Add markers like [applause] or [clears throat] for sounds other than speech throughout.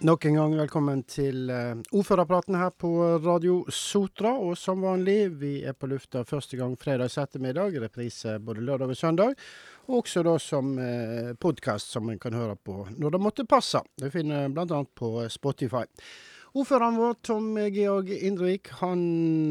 Nok en gang velkommen til uh, ordførerpraten her på Radio Sotra. Og som vanlig, vi er på lufta første gang fredags ettermiddag. Reprise både lørdag og søndag. Og også da som eh, podkast som en kan høre på når det måtte passe. Det finner bl.a. på Spotify. Ordføreren vår, Tom Georg Indrevik, han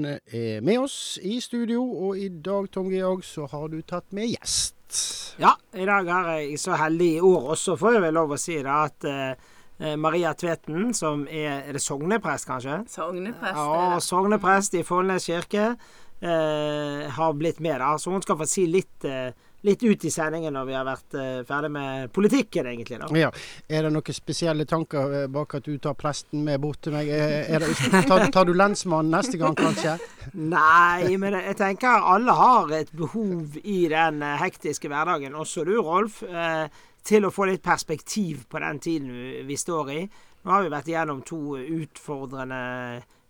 er med oss i studio. Og i dag, Tom Georg, så har du tatt med gjest. Ja, i dag er jeg så heldig i år også, får jeg vel lov å si det, at Eh, Maria Tveten, som er Er det sogneprest, kanskje? Sogneprest. Ja, sogneprest i Follnes kirke. Eh, har blitt med, da. Så hun skal få si litt, eh, litt ut i sendingen når vi har vært eh, ferdig med politikken, egentlig. da. Ja. Er det noen spesielle tanker eh, bak at du tar presten med bort til meg? Er det, tar, tar, du lensmannen neste gang, kanskje? Nei, men jeg tenker alle har et behov i den eh, hektiske hverdagen. Også du, Rolf. Eh, til å få litt perspektiv på den tiden vi står i. Nå har vi vært igjennom to utfordrende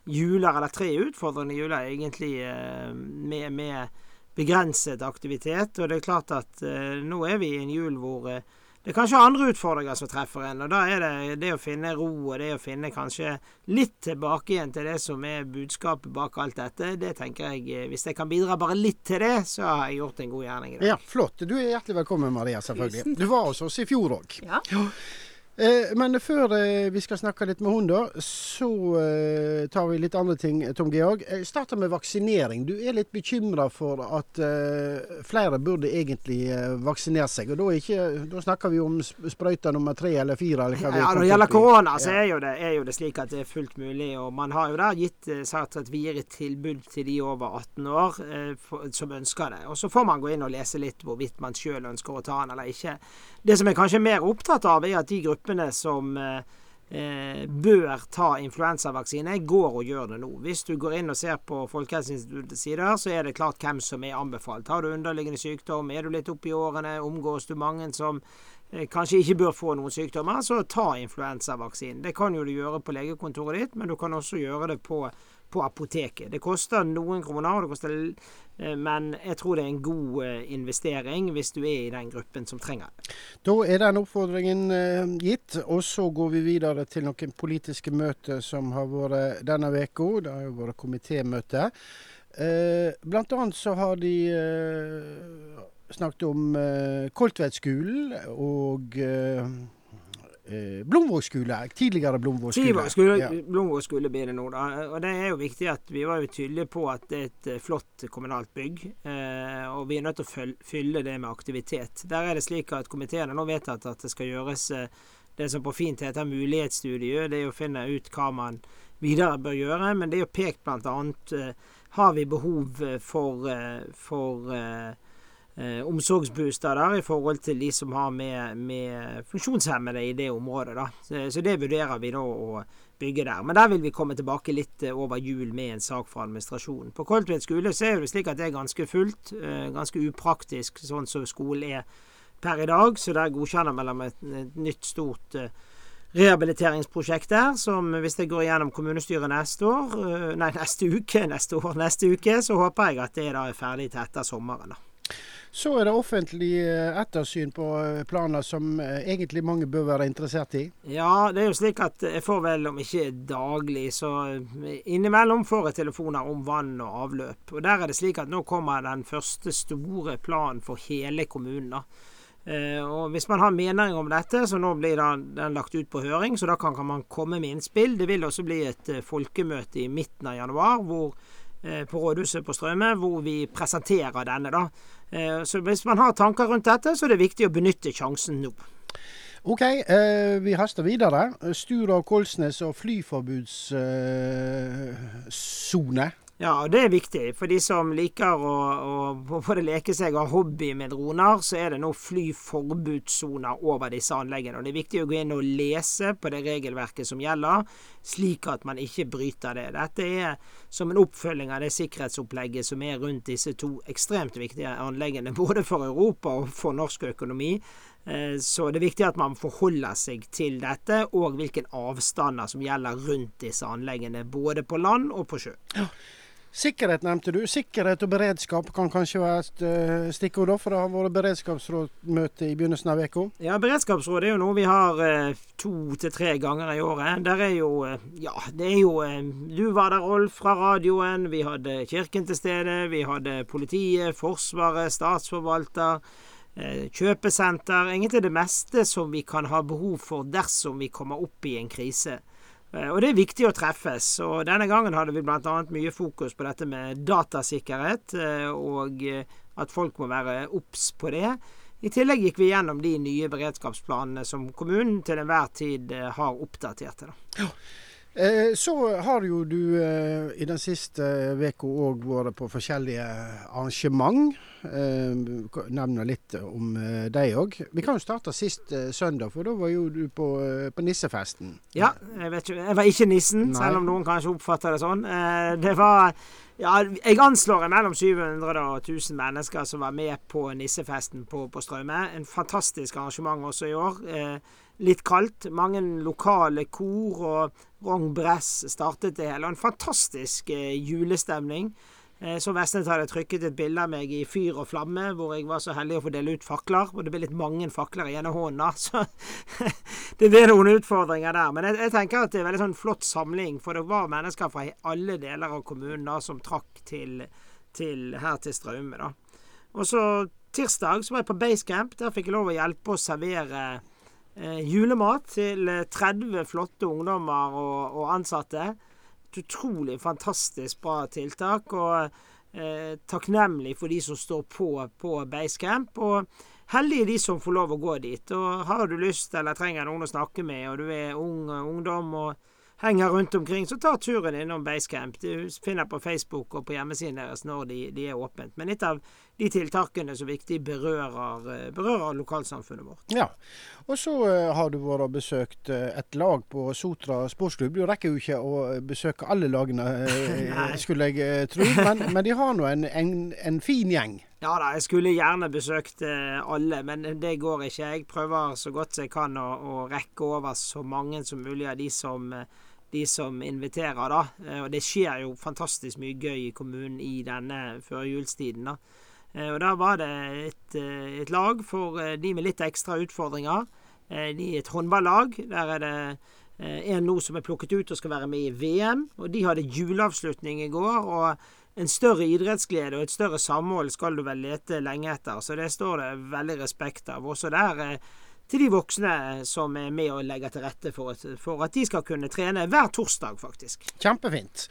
juler, eller tre utfordrende juler egentlig, eh, med, med begrenset aktivitet. Og det er klart at uh, nå er vi i en jul hvor uh, det er kanskje andre utfordringer som treffer en. Og da er det det å finne ro, og det å finne kanskje litt tilbake igjen til det som er budskapet bak alt dette. Det tenker jeg eh, Hvis jeg kan bidra bare litt til det, så har jeg gjort en god gjerning i dag. Ja, flott. Du er hjertelig velkommen, Maria, selvfølgelig. Du var hos oss i fjor òg. Ja. Eh, men før eh, vi skal snakke litt med hun, da, så eh, tar vi litt andre ting, Tom Georg. Jeg starter med vaksinering. Du er litt bekymra for at flere burde egentlig vaksinere seg. og Da, ikke, da snakker vi om sprøyta nummer tre eller fire. Eller hva ja, Når det gjelder korona, så er jo, det, er jo, det, slik at det er fullt mulig. og Man har jo da gitt sagt at vi gir et tilbud til de over 18 år for, som ønsker det. Og Så får man gå inn og lese litt hvorvidt man sjøl ønsker å ta den eller ikke. Det som jeg kanskje er mer opptatt av, er at de gruppene som eh, eh, bør ta influensavaksine, går og gjør det nå. Hvis du går inn og ser på Folkehelseinstituttets sider, så er det klart hvem som er anbefalt. Har du underliggende sykdom, er du litt oppi årene, omgås du mange som eh, kanskje ikke bør få noen sykdommer, så ta influensavaksinen. Det kan jo du gjøre på legekontoret ditt, men du kan også gjøre det på på apoteket. Det koster noen kroner, koster, eh, men jeg tror det er en god eh, investering hvis du er i den gruppen som trenger det. Da er den oppfordringen eh, gitt. Og så går vi videre til noen politiske møter som har vært denne uka. Det har jo vært komitémøte. Blant annet så har de snakket om Koltvedtskolen og eh, Blomvåg skole. Tidligere Blomvåg skole. skole ja. Blomvåg skole blir det nå. Da. Og det er jo viktig at vi var jo tydelige på at det er et eh, flott kommunalt bygg. Eh, og vi er nødt til å fylle det med aktivitet. Der er det slik at komiteen har nå vedtatt at det skal gjøres eh, det som på fint heter mulighetsstudie. Det er å finne ut hva man videre bør gjøre. Men det er jo pekt bl.a. Eh, har vi behov for, eh, for eh, omsorgsbosteder i forhold til de som har med, med funksjonshemmede i det området. Da. Så, så, det vurderer vi da å bygge der. Men der vil vi komme tilbake litt eh, over jul med en sak fra administrasjonen. På Koltvedt skole så er det slik at det er ganske fullt, eh, ganske upraktisk sånn som skolen er per i dag. Så der godkjenner mellom et, et nytt stort eh, rehabiliteringsprosjekt der, som hvis det går gjennom kommunestyret neste år, eh, nei, neste uke, neste år, neste uke, så håper jeg at det da er ferdig til etter sommeren. da. Så er det offentlig eh, ettersyn på eh, planer som eh, egentlig mange bør være interessert i? Ja, det er jo slik at jeg får vel, om ikke daglig, så innimellom får jeg telefoner om vann og avløp. Og der er det slik at nå kommer den første store planen for hele kommunen. da. og Hvis man har mening om dette, så nå blir den lagt ut på høring, så da kan, man komme med innspill. Det vil også bli et folkemøte i midten av januar hvor på rådhuset på Strømme, hvor vi presenterer denne. da. Eh, så hvis man har tanker rundt dette, så er det viktig å benytte sjansen nå. OK, eh, vi haster videre. Stura og Kolsnes og flyforbudssone. Eh, ja, det er viktig. For de som liker å, å både leke seg og ha hobby med droner, så er det nå flyforbudssoner over disse anleggene. Og Det er viktig å gå inn og lese på det regelverket som gjelder, slik at man ikke bryter det. Dette er som en oppfølging av det sikkerhetsopplegget som er rundt disse to ekstremt viktige anleggene, både for Europa og for norsk økonomi. Eh, så det er viktig at man forholder seg til dette, og hvilke avstander som gjelder rundt disse anleggene, både på land og på sjø. Ja. Sikkerhet nevnte du. Sikkerhet og beredskap kan kanskje være et uh, stikkord, for det har vært beredskapsrådmøte i begynnelsen av uka? Ja, beredskapsråd er jo noe vi har uh, to til tre ganger i året. Der er jo uh, Ja, det er jo Du var der, Rolf, fra radioen. Vi hadde Kirken til stede. Vi hadde politiet, Forsvaret, statsforvalter. Kjøpesenter. Egentlig det meste som vi kan ha behov for dersom vi kommer opp i en krise. Eh, og det er viktig å treffes. og Denne gangen hadde vi bl.a. mye fokus på dette med datasikkerhet, eh, og eh, at folk må være obs på det. I tillegg gikk vi gjennom de nye beredskapsplanene som kommunen til enhver tid har oppdatert. Ja. Eh, så har jo du eh, i den siste uka òg vært på forskjellige arrangement. Eh, nevner litt om deg òg. Vi kan jo starte sist søndag, for da var jo du på, på nissefesten. Ja, jeg vet ikke. Jeg var ikke nissen, Nei. selv om noen kanskje oppfatter det sånn. det var ja, jeg anslår mellom 700 og 1000 mennesker som var med på nissefesten på, på Strømme. En fantastisk arrangement også i år. Litt kaldt. Mange lokale kor og Rong Bress startet det hele. En fantastisk eh, julestemning. Eh, så Vestnes hadde trykket et bilde av meg i fyr og flamme, hvor jeg var så heldig å få dele ut fakler. Og det ble litt mange fakler i ene hånda, [laughs] så det ble noen utfordringer der. Men jeg, jeg, tenker at det er en veldig sånn flott samling, for det var mennesker fra alle deler av kommunen da, som trakk til, til her til Straume. da. Og så tirsdag så var jeg på Basecamp. Der fikk jeg lov å hjelpe å servere julemat til 30 eh, flotte ungdommer og, og, ansatte. Et utrolig fantastisk bra tiltak. Og eh, takknemlig for de som står på på Basecamp. Og heldige de som får lov å gå dit. Og har du lyst eller trenger noen å snakke med, og du er ung ungdom og henger rundt omkring, så ta turen innom Basecamp. Du finner på Facebook og på hjemmesiden deres når de, de er åpent. Men et av de tiltakene som viktig berører, eh, berører lokalsamfunnet vårt. Ja, og så uh, har du vært og besøkt uh, et lag på Sotra sportsklubb. Du rekker jo ikke å besøke alle lagene, [laughs] skulle jeg tro. Men, men, de har nå en, en, en, fin gjeng. Ja da, jeg skulle gjerne besøkt alle, men det går ikke. Jeg prøver så godt jeg kan å, å rekke over så mange som mulig av de som de som inviterer, da. Eh, og det skjer jo fantastisk mye gøy i kommunen i denne førjulstiden, da. Eh, og da var det et, eh, et, lag for de med litt ekstra utfordringer. De er et håndballag. Der er det en nå som er plukket ut og skal være med i VM. Og de hadde juleavslutning i går. og en større idrettsglede og et større samhold skal du vel lete lenge etter. Så det står det veldig respekt av. Også der til de voksne som er med og legger til rette for at, for at de skal kunne trene hver torsdag, faktisk. Kjempefint.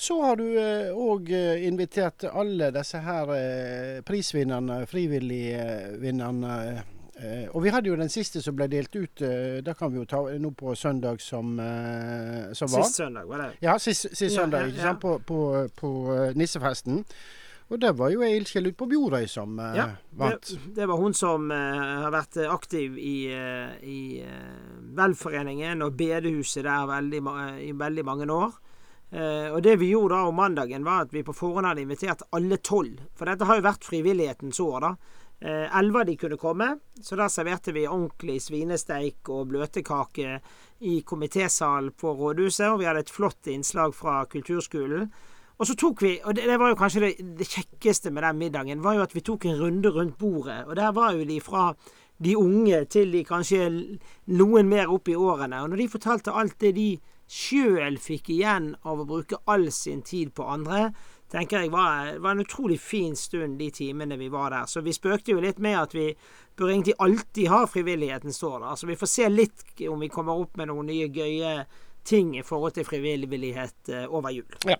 Så har du òg eh, eh, invitert alle disse her eh, prisvinnerne, frivilligvinnerne. Eh, og vi hadde jo den siste som ble delt ut. Eh, det kan vi jo ta nå på søndag som, eh, som var. Sist søndag, var det? Ja, sist, sist ja, søndag. ikke sant? På, på, på nissefesten. Og det var jo ei ildsjel ute på Bjorøy som uh, ja, vant. Det, det, var hun som uh, har vært aktiv i, uh, i velforeningen og bedehuset der veldig, i veldig mange år. og det vi gjorde da om mandagen, var at vi på forhånd hadde invitert alle tolv. For dette har jo vært frivillighetens år, da. Elleve de kunne komme, så da serverte vi ordentlig svinesteik og bløtkake i komitésalen på rådhuset. Og vi hadde et flott innslag fra kulturskolen. Og så tok vi, og det, det var jo kanskje det, det, kjekkeste med den middagen, var jo at vi tok en runde rundt bordet. Og der var jo de fra de unge til de kanskje noen mer opp i årene. Og når de fortalte alt det de sjøl fikk igjen av å bruke all sin tid på andre, tenker jeg var, var en utrolig fin stund de timene vi var der. Så vi spøkte jo litt med at vi bør egentlig alltid ha frivilligheten står der. Så vi får se litt om vi kommer opp med noen nye gøye ting i forhold til frivillighet eh, over jul. Ja.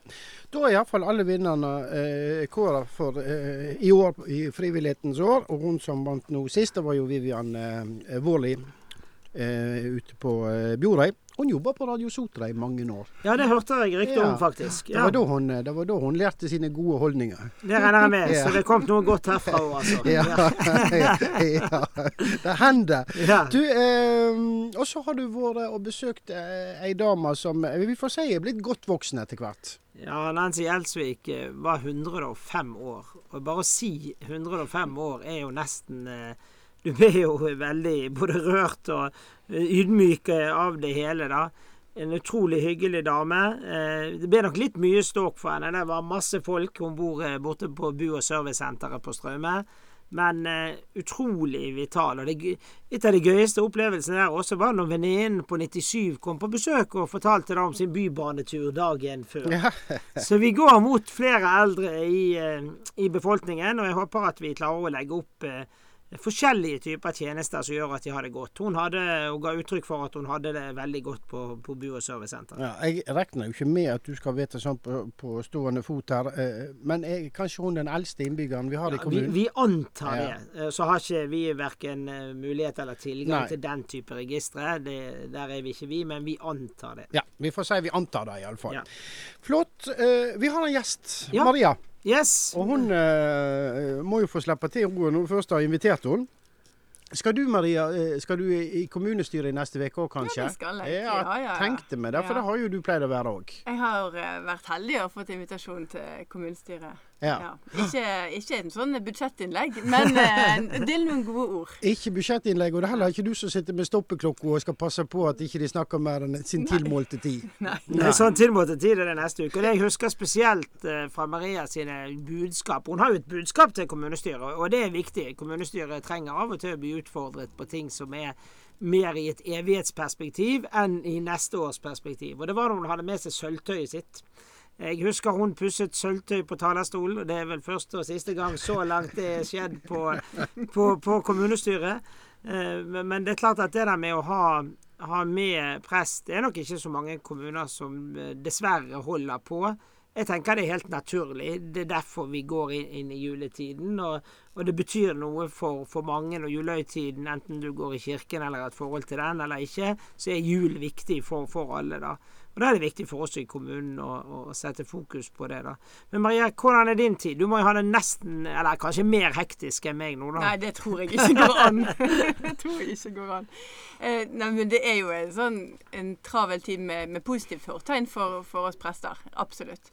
Da er iallfall alle vinnerne eh, kåra for eh, i år i frivillighetens år. Og hun som vant nå sist, det var jo Vivian eh, Vårli eh, ute på eh, Bjorøy. Hun jobba på Radio Sotra i mange år. Ja, det hørte jeg ja. om, faktisk. Ja. Det, var hun, det, var da hun, lærte sine gode holdninger. Det regner jeg med, så det kom noe godt herfra òg, altså. [laughs] Ja. [laughs] ja. Det hender. Du, eh, og så har du vært og besøkt eh, ei dame som eh, vi får si er blitt godt voksen etter hvert. Ja, Nancy Gjelsvik eh, var 105 år. Og bare å si 105 år er jo nesten eh, [laughs] Du blir jo veldig både rørt og ydmyk av det hele, da. en utrolig hyggelig dame. Eh, det ble nok litt mye ståk for henne. Det var masse folk. Hun bor eh, borte på bu- og servicesenteret på Straume. Men uh, utrolig vital. Og det, et av de gøyeste opplevelsene der også var når venninnen på 97 kom på besøk og fortalte da om sin bybanetur dagen før. [laughs] Så vi går mot flere eldre i, i befolkningen, og jeg håper at vi klarer å legge opp forskjellige typer tjenester som gjør at de har det godt. Hun hadde, hun ga uttrykk for at hun hadde det veldig godt på, på bu- og servicesenteret. Ja, jeg regner jo ikke med at du skal vite sånn på, på stående fot her, eh, men er kanskje hun den eldste innbyggeren vi har i Ja, vi, kommunen? vi antar Ja. det. Eh, Så har ikke vi verken eh, mulighet eller tilgang Nei. til den type registre. Det, der er vi ikke vi, men vi antar det. Ja, vi får si vi antar det iallfall. Ja. Flott. Vi har en gjest. Ja. Maria. Yes! Og hun eh, må jo få slippe til roen når du først har invitert henne. Skal du Maria, eh, skal du i kommunestyret i neste uke òg, kanskje? Ja, det skal jeg. Ja, Ja, ja, tenkte meg det, for Ja. det har jo du pleid å være òg. Jeg har eh, vært heldig og fått invitasjon til kommunestyret. Ja. Ikke, ikke en sånn budsjettinnlegg, men eh, del noen gode ord. Ikke budsjettinnlegg, og det er heller ikke du som sitter med stoppeklokka og skal passe på at ikke de snakker mer enn sin tilmålte tid. [laughs] Nei. Nei. Nei. sånn tilmålte tid er det neste uke. Og det jeg husker spesielt eh, fra Maria sine budskap Hun har jo et budskap til kommunestyret, og det er viktig. Kommunestyret trenger av og til å bli utfordret på ting som er mer i et evighetsperspektiv enn i neste års perspektiv. Og det var da hun hadde med seg sølvtøyet sitt. Jeg husker hun pusset sølvtøy på talerstolen, og det er vel første og siste gang så langt det er skjedd på, på, på kommunestyret. Eh, Men det er klart at det der med å ha, ha med prest Det er nok ikke så mange kommuner som eh, dessverre holder på. Jeg tenker det er helt naturlig. Det er derfor vi går inn i juletiden. Og, og det betyr noe for, for mange når julehøytiden, enten du går i kirken eller har et forhold til den eller ikke, så er jul viktig for, for alle. da. Og da er det viktig for oss i kommunen å, å sette fokus på det. da. Men Maria, hvordan er din tid? Du må jo ha det nesten, eller kanskje mer hektisk enn meg nå, da. Nei, det tror jeg ikke går an. [laughs] det tror jeg ikke går an. Eh, nei, men det er jo en sånn en travel tid med, med positivt fortegn for, for oss prester. Absolutt.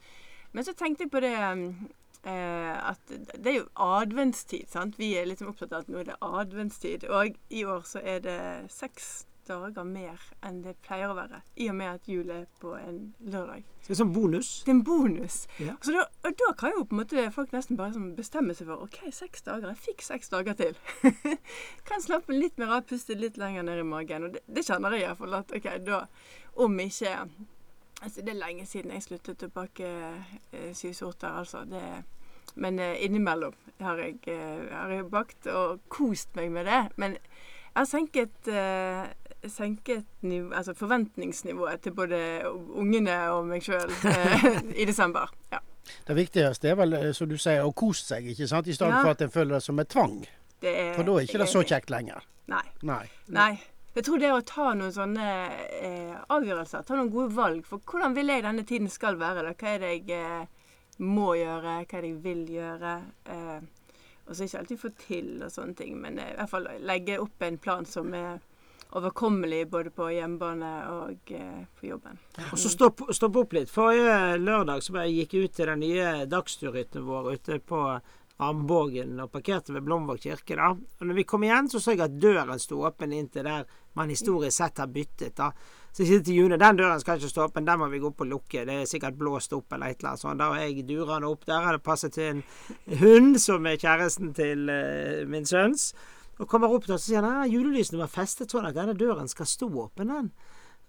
Men så tenkte jeg på det eh, at det er jo adventstid, sant. Vi er liksom opptatt av at nå er det adventstid. Og i år så er det seks dager mer enn det pleier å være. I og med at jul er på en lørdag. Så det er sånn bonus. Det er en bonus. Ja. Så da, og da kan jo på en måte folk nesten bare sånn bestemme seg for OK, seks dager. Jeg fikk seks dager til. [laughs] kan slappe litt mer av, puste litt lenger ned i magen. Og det, det kjenner jeg iallfall at OK, da Om ikke Altså, det er lenge siden jeg sluttet å bake eh, syvsorter, altså. Det, men eh, innimellom har jeg, eh, har jeg bakt og kost meg med det. Men jeg har senket eh, senket niv altså forventningsnivået til både ungene og meg sjøl [laughs] eh, i desember. Ja. Det viktigste er vel, eh, som du sier, å kose seg, ikke sant? I stedet Ja. for at en føler det som et tvang. Det er, For da er ikke det så kjekt lenger. Nei. Nei. Nei. Jeg tror det å ta noen sånne eh, avgjørelser, ta noen gode valg for hvordan vil jeg denne tiden skal være. Da? Hva er det jeg eh, må gjøre, hva er det jeg vil gjøre. Eh, og så ikke alltid få til og sånne ting, men eh, i hvert fall legge opp en plan som er overkommelig både på hjemmebane og eh, på jobben. Og så stopp, stopp opp litt. Forrige lørdag så jeg gikk ut til den nye dagsturhytten vår ute på Ramborgen og parkerte ved Blomvåg kirke. da. Og når vi kom igjen, så så jeg at døren sto åpen inntil der man historisk sett har byttet. da. Så jeg sier til June den døren skal ikke stå åpen, den må vi gå opp og lukke. Det er sikkert blåst opp eller et eller annet sånt. Da var jeg durende opp der. Hadde passet til en hund som er kjæresten til uh, min sønns. Og kommer opp der, så sier han at julelysene var festet sånn at denne døren skal stå åpen. den.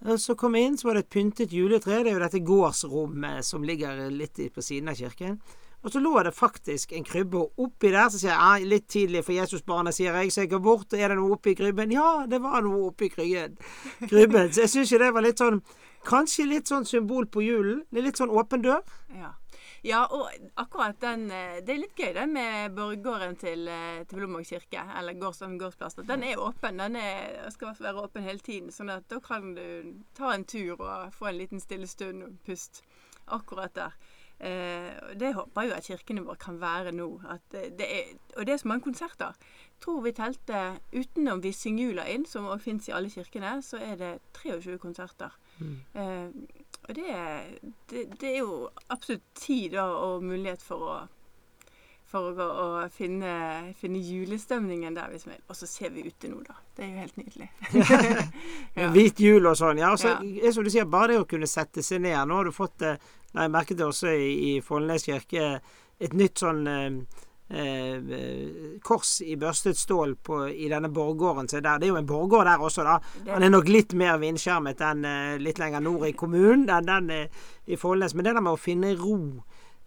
Og Så kom jeg inn, så var det et pyntet juletre. Det er jo dette gårdsrommet som ligger litt på siden av kirken. Og så lå det faktisk en krybbe oppi der. Så sier jeg ah, litt tidlig for Jesusbarnet, sier jeg. Så jeg går bort, og er det noe oppi krybben? Ja, det var noe oppi [laughs] krybben. Så jeg syns jo det var litt sånn Kanskje litt sånn symbol på julen. Litt sånn åpen dør. Ja. Ja, og akkurat den eh, Det er litt gøy, den med borggården til, eh, til Blomvåg kirke, eller gårds, gårdsplassen. Den er åpen. Den er, skal være åpen hele tiden. sånn at da kan du ta en tur og få en liten stille stund og pust akkurat der. Eh, det håper jeg jo at kirkene våre kan være nå. Det, er, og det er så mange konserter. Tror vi telte utenom vi synger jula inn, som også fins i alle kirkene, så er det 23 konserter. Eh, og det, det, det er jo absolutt tid og mulighet for å for å og finne, finne julestemningen der. Vi, og så ser vi ute nå, da. Det er jo helt nydelig. [laughs] ja. Hvit jul og sånn. Ja, så, Ja. som du sier, bare det å kunne sette seg ned. Nå har du fått det, jeg merket det også i, i Follnes kirke, et nytt sånn eh, eh, kors i børstet stål på, i denne borggården. Så der, det er jo en borggård der også, da. Han er nok litt mer vindskjermet enn eh, litt lenger nord i kommunen enn den eh, i Follnes. Men det der med å finne ro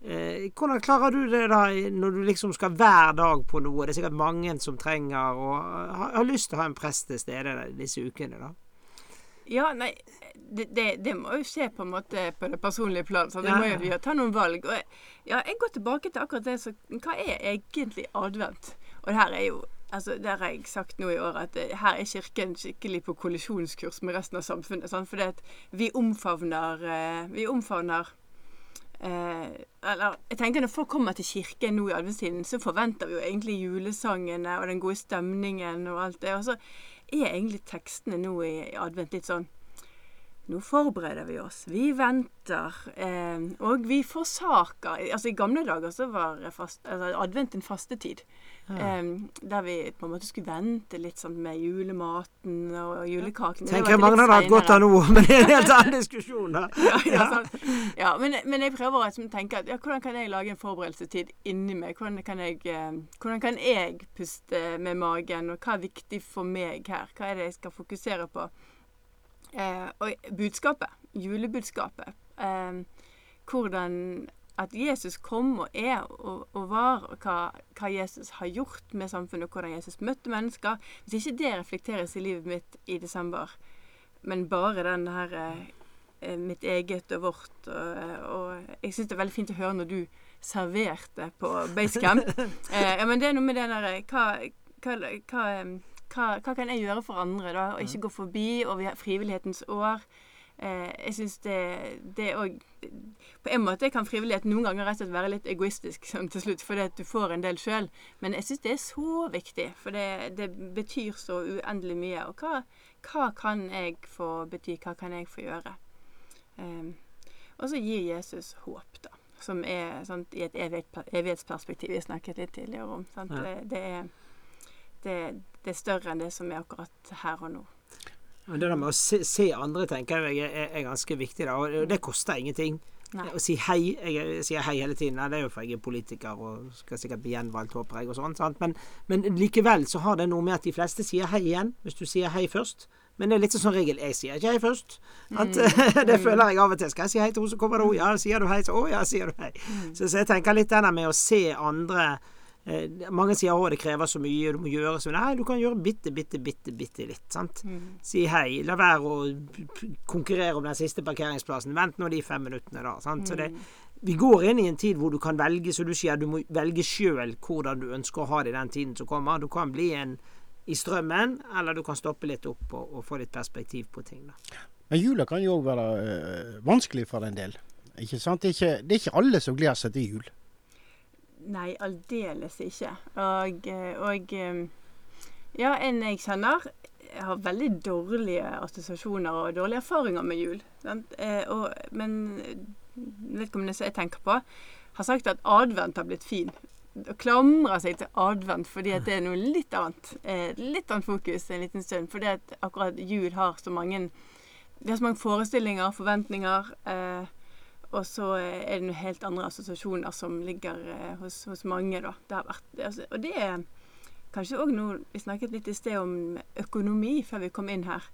eh, Hvordan klarer du det da når du liksom skal hver dag på noe? Det er sikkert mange som trenger og har, har lyst til å ha en prest til stede disse ukene, da. Ja, nei, det, det, det må jo skje på en måte på det personlige plan. Så det Ja. må jo vi jo ta noen valg. Jeg, ja, jeg går tilbake til akkurat det så Hva er egentlig advent? Og det her er jo Altså, Der har jeg sagt nå i år at her er Kirken skikkelig på kollisjonskurs med resten av samfunnet. Sant? Fordi at vi omfavner eh, Vi omfavner eh, Eller jeg tenker når folk kommer til kirken nå i adventstiden, så forventer vi jo egentlig julesangene og den gode stemningen og alt det. Og så er egentlig tekstene nå i advent litt sånn nå forbereder vi oss. Vi venter. Eh, og vi forsaker Altså I gamle dager så var fast, altså, advent en fastetid. Eh, der vi på en måte skulle vente litt sånn med julematen og julekakene. Tenker mange hadde hatt godt av nå, men det er en helt annen diskusjon, da. [laughs] Ja, ja, ja men, men jeg prøver å liksom tenke at ja, hvordan kan jeg lage en forberedelsestid inni meg? Hvordan kan, jeg, hvordan kan jeg puste med magen, og hva er viktig for meg her? Hva er det jeg skal fokusere på? Eh, og budskapet, julebudskapet. Eh, hvordan at Jesus kom og er og, og var, og hva, hva Jesus har gjort med samfunnet, og hvordan Jesus møtte mennesker. Hvis ikke det reflekteres i livet mitt i desember, men bare den her eh, mitt eget og vårt. Og, og jeg syns det er veldig fint å høre når du serverte på Basecamp. [laughs] eh, ja, men det er noe med det der hva, hva, hva, hva, hva kan jeg gjøre for andre, da? Og ikke gå forbi. Og vi har frivillighetens år. Eh, jeg syns det, òg På en måte kan frivillighet noen ganger rett og slett være litt egoistisk sånn til slutt, fordi at du får en del sjøl. Men jeg syns det er så viktig, for det, det betyr så uendelig mye. Og hva, hva kan jeg få bety? Hva kan jeg få gjøre? Um, og så gir Jesus håp, da. Som er sant, i et evighetsperspektiv vi snakket litt tidligere om. Ja. Det, det, er, det, det er større enn det som er akkurat her og nå. Men det der med å se, se andre, tenker jeg er, er ganske viktig, da. Og det koster ingenting. Nei. Å si hei Jeg sier hei hele tiden. Nei, det er jo for jeg er politiker og skal sikkert bli gjenvalgt, håper jeg, og sånn. Sant? Men, men likevel så har det noe med at de fleste sier hei igjen, hvis du sier hei først. Men det er litt sånn regel. Jeg sier ikke hei først. At, [laughs] det føler jeg av og til. Skal jeg si hei til henne, så kommer det hun. Ja, sier du hei, så Å ja, sier du hei. Så, så jeg tenker litt denne med å se andre Mange sier at det krever så mye, du må gjøre så Nei, du kan gjøre bitte, bitte, bitte, bitte litt. sant? Si hei. La være å konkurrere om den siste parkeringsplassen. Vent nå de fem minuttene, da. sant? Så det, vi går inn i en tid hvor du kan velge, så du sier du må velge sjøl hvordan du ønsker å ha det i den tiden som kommer. Du kan bli en i strømmen, eller du kan stoppe litt opp og, og få litt perspektiv på ting. da. Men jula kan jo òg være øh, vanskelig for en del. Ikke sant? Det er ikke, det er ikke alle som gleder seg til jul. Nei, aldeles ikke. Og, og eh, ja, en jeg kjenner har veldig dårlige assosiasjoner og dårlige erfaringer med jul. Eh, og, men vedkommende som jeg tenker på, har sagt at advent har blitt fin. Og klamrer seg til advent fordi det er noe litt annet. Eh, litt annet fokus en liten stund. Fordi at akkurat jul har så mange Det er så mange forestillinger, forventninger. Eh, og så er det noen helt andre assosiasjoner som ligger eh, hos, hos mange, da. Det har vært, altså, og det er kanskje òg noe Vi snakket litt i sted om økonomi før vi kom inn her.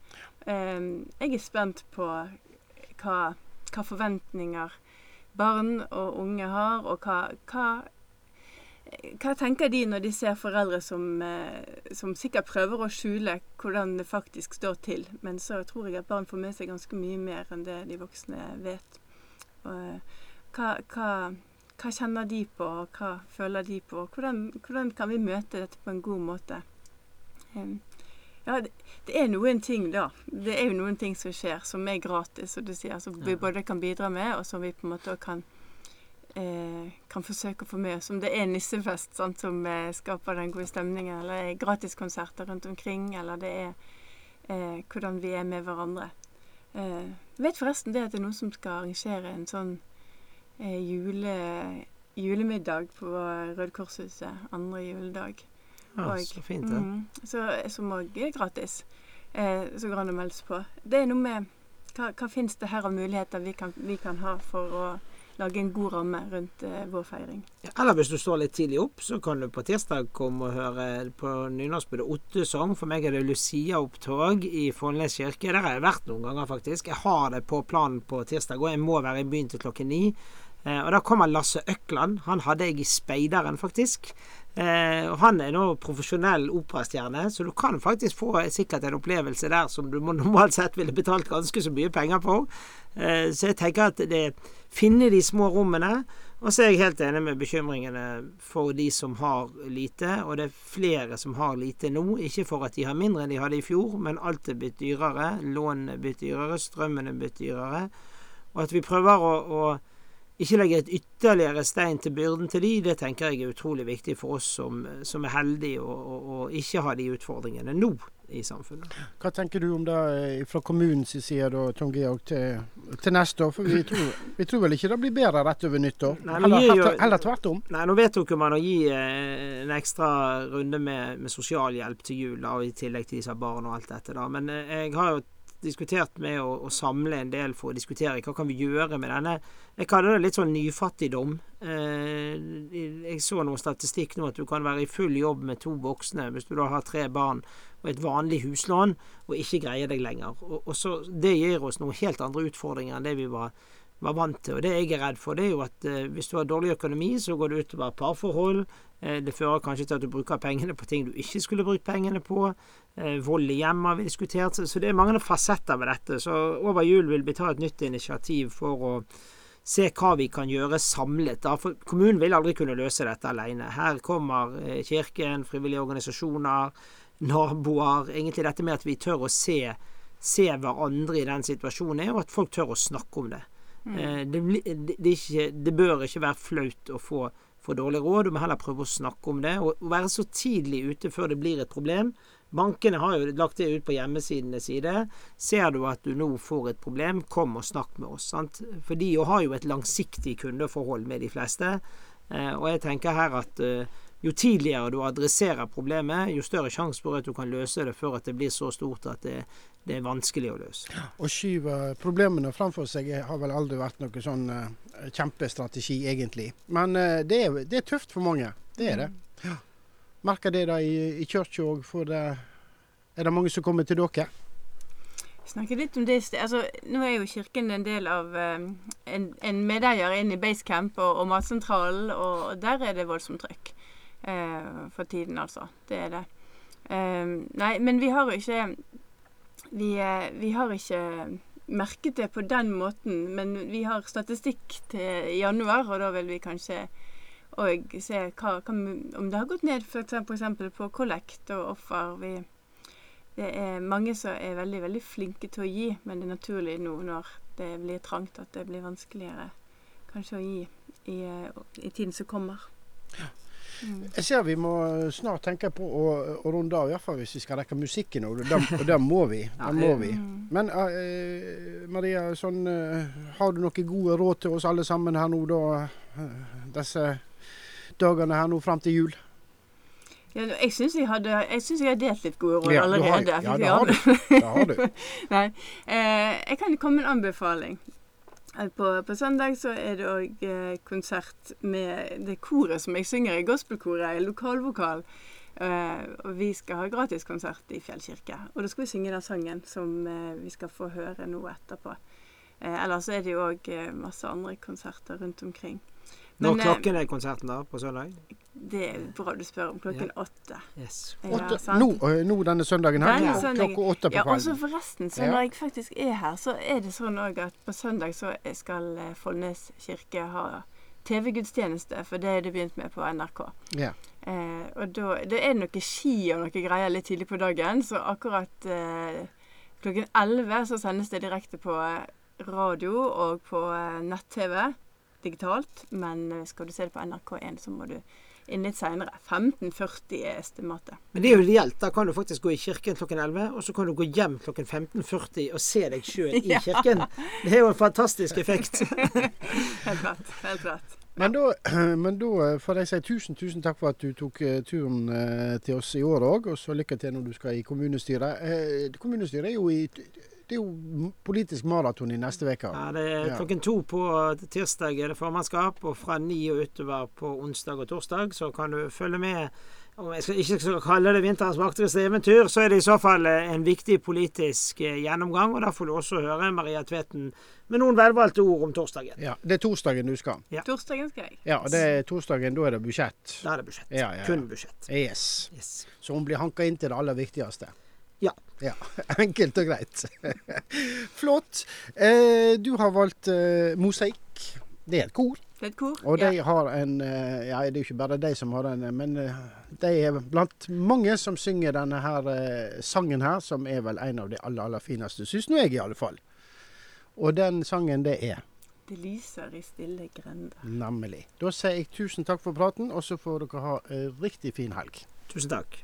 Eh, jeg er spent på hva, hva forventninger barn og unge har, og hva, hva hva tenker de når de ser foreldre som, eh, som sikkert prøver å skjule hvordan det faktisk står til, men så tror jeg at barn får med seg ganske mye mer enn det de voksne vet. Eh, hva, hva, hva kjenner de på, og hva føler de på? Hvordan, hvordan kan vi møte dette på en god måte? Ja, det, det er noen ting, da. Det er jo noen ting som skjer som er gratis, som du sier, som vi både kan bidra med, og som vi på en måte kan eh, kan forsøke å få med oss. Om det er nissefest sant, som eh, skaper den gode stemningen, eller er gratiskonserter rundt omkring, eller det er eh, hvordan vi er med hverandre. Eh, vet forresten det at det er noen som skal arrangere en sånn eh, jule... julemiddag på Røde Korshuset andre juledag. Ja, Og- så fint, det. Mm, så, som òg er gratis. Eh, så går an å melde seg på. Det er noe med Hva, hva fins det her av muligheter vi kan, vi kan ha for å lage en god ramme rundt eh, vår feiring? Ja, Eller hvis du står litt tidlig opp, så kan du på tirsdag komme og høre på nynorskbudet Ottesang. For meg er det Lucia-opptog i Follnes kirke. Der har jeg vært noen ganger, faktisk. Jeg har det på planen på tirsdag, og jeg må være i byen til klokken ni. Eh, og da kommer Lasse Økland. Han hadde jeg i Speideren, faktisk. Eh, og han er nå profesjonell operastjerne, så du kan faktisk få sikkert en opplevelse der som du normalt sett ville betalt ganske så mye penger for. Eh, så jeg tenker at det finne de små rommene. Og så er jeg helt enig med bekymringene for de som har lite, og det er flere som har lite nå. Ikke for at de har mindre enn de hadde i fjor, men alt er blitt dyrere. Lånene er blitt dyrere, strømmen er blitt dyrere. Og at vi prøver å, å ikke legge et ytterligere stein til byrden til de, det tenker jeg er utrolig viktig for oss som, som er heldige og, ikke har de utfordringene nå i samfunnet. Hva tenker du om det eh, fra kommunens side, da, Tom Georg, til, til neste år? For vi tror, vi tror vel ikke det blir bedre rett over nyttår? Nei, Heller, jo- heller, tvert om. Nei, nå vedtok jo man å gi eh, en ekstra runde med, med sosialhjelp til jul, da, og i tillegg til disse barn og alt dette. da. Men eh, jeg har jo diskutert med å, å samle en del for å diskutere hva kan vi gjøre med denne Jeg kaller det litt sånn nyfattigdom. Eh, jeg så noe statistikk nå at du kan være i full jobb med to voksne hvis du da har tre barn og et vanlig huslån og ikke greier deg lenger. Og, og så, Det gir oss noen helt andre utfordringer enn det vi var var vant til. Og det jeg er redd for, det er jo at eh, hvis du har dårlig økonomi, så går det utover parforhold. Eh, det fører kanskje til at du bruker pengene på ting du ikke skulle brukt pengene på. Eh, vold i hjemmet har vi diskutert. Så, det er mange fasetter ved dette. Så over jul vil vi ta et nytt initiativ for å se hva vi kan gjøre samlet. For kommunen vil aldri kunne løse dette alene. Her kommer eh, kirken, frivillige organisasjoner, naboer. Egentlig dette med at vi tør å se, se hverandre i den situasjonen er, og at folk tør å snakke om det. Mm. det, det, det, ikke, det bør ikke være flaut å få, få dårlig råd. Du må heller prøve å snakke om det. Og være så tidlig ute før det blir et problem. Bankene har jo lagt det ut på hjemmesidene sine. Ser du at du nå får et problem, kom og snakk med oss. Sant? For de har jo et langsiktig kundeforhold med de fleste. Eh, og jeg tenker her at eh, jo tidligere du adresserer problemet, jo større sjanse for at du kan løse det før at det blir så stort at det, det er vanskelig å løse. Å skyve problemene framfor seg har vel aldri vært noen sånn eh, kjempestrategi, egentlig. Men eh, det, er, det er tøft for mange. Det er det. Ja. Merker det da i, i kirka òg, er det mange som kommer til dere? Snakke litt om det. Altså, nå er jo Kirken en del av um, en, en medeier inn i Basecamp og, og Matsentralen, og der er det voldsomt trøkk. uh, for tiden, altså. Det er det. Um, nei, men vi har jo ikke vi, eh, vi har ikke merket det på den måten, men vi har statistikk til januar, og da vil vi kanskje òg se hva, hva, om det har gått ned f.eks. på kollekt og offer. Vi, det er mange som er veldig, veldig flinke til å gi, men det er naturlig nå når det blir trangt, at det blir vanskeligere kanskje å gi i, i tiden som kommer. Mm. Jeg ser vi må snart tenke på å, å runde av, iallfall hvis vi skal rekke musikken. Og det, må vi. [laughs] Ja, Det må vi. Mm. Men uh, Maria, sånn, uh, har du noen gode råd til oss alle sammen her nå, da? uh, Disse dagene her nå fram til jul? Ja, jeg syns jeg, jeg, har delt litt gode råd Ja, du har- allerede. ja, det har du. Det har du. Nei. Eh, jeg kan komme med en anbefaling. På, på søndag så er det òg eh, konsert med det koret som jeg synger i gospelkoret, lokalvokal. Eh, og vi skal ha gratiskonsert i Fjell kirke. Og da skal vi synge den sangen som eh, vi skal få høre nå etterpå. Eh, ellers er det jo òg eh, masse andre konserter rundt omkring. Når Men, eh, klokken er konserten da, på søndag? Det er bra du spør om klokken åtte. Yes. Ja, Åtte, sant? nå, eh, nå denne søndagen her? Denne søndagen. Klokka åtte på Ja, og så forresten, så når jeg faktisk er her, så er det sånn òg at på søndag så skal eh, Follnes kirke ha TV-gudstjeneste, for det er det begynt med på NRK. Ja. Eh, og da det er noe ski og noe greier litt tidlig på dagen, så akkurat eh, klokken 11 så sendes det direkte på radio og på eh, nett-TV digitalt. Men eh, skal du se det på NRK1, så må du inn litt seinere. 15.40 er estimatet. Men det er jo reelt. Da kan du faktisk gå i kirken klokken 11, og så kan du gå hjem klokken 15.40 og se deg sjøl i [laughs] Ja. kirken. Det er jo en fantastisk effekt. [laughs] Helt rett. Helt rett. Men da, [clears throat] men da eh, får jeg si tusen, tusen takk for at du tok eh, turen til oss i år òg. Og så lykke til når du skal i kommunestyret. Kommunestyret er jo i det er jo politisk maraton i neste uke. Ja, det er klokken to på tirsdag er det formannskap, og fra ni og utover på onsdag og torsdag så kan du følge med. Om jeg skal, ikke skal kalle det vinterens vakreste eventyr, så er det i så fall eh, en viktig politisk eh, gjennomgang. Og da får du også høre Maria Tveten med noen velvalgte ord om torsdagen. Ja, Det er torsdagen du skal. Torsdagen skal jeg. Ja, det er torsdagen, da er det budsjett. Da er det budsjett. Ja, ja, ja. Kun budsjett. Yes. Yes. Så hun blir hanka inn til det aller viktigste. Ja. [laughs] Enkelt og greit. [laughs] Flott. Eh, du har valgt eh, mosaikk. Det er et kor. Det er et kor. Og de ja. har en eh, Ja, det er jo ikke bare de som har den, men de er blant mange som synger denne her eh, sangen her, som er vel en av de aller, aller fineste, syns nå jeg i alle fall. Og den sangen, det er Det lyser i stille grender. nemlig. Da sier jeg tusen takk for praten, og så får dere ha en riktig fin helg. Tusen takk.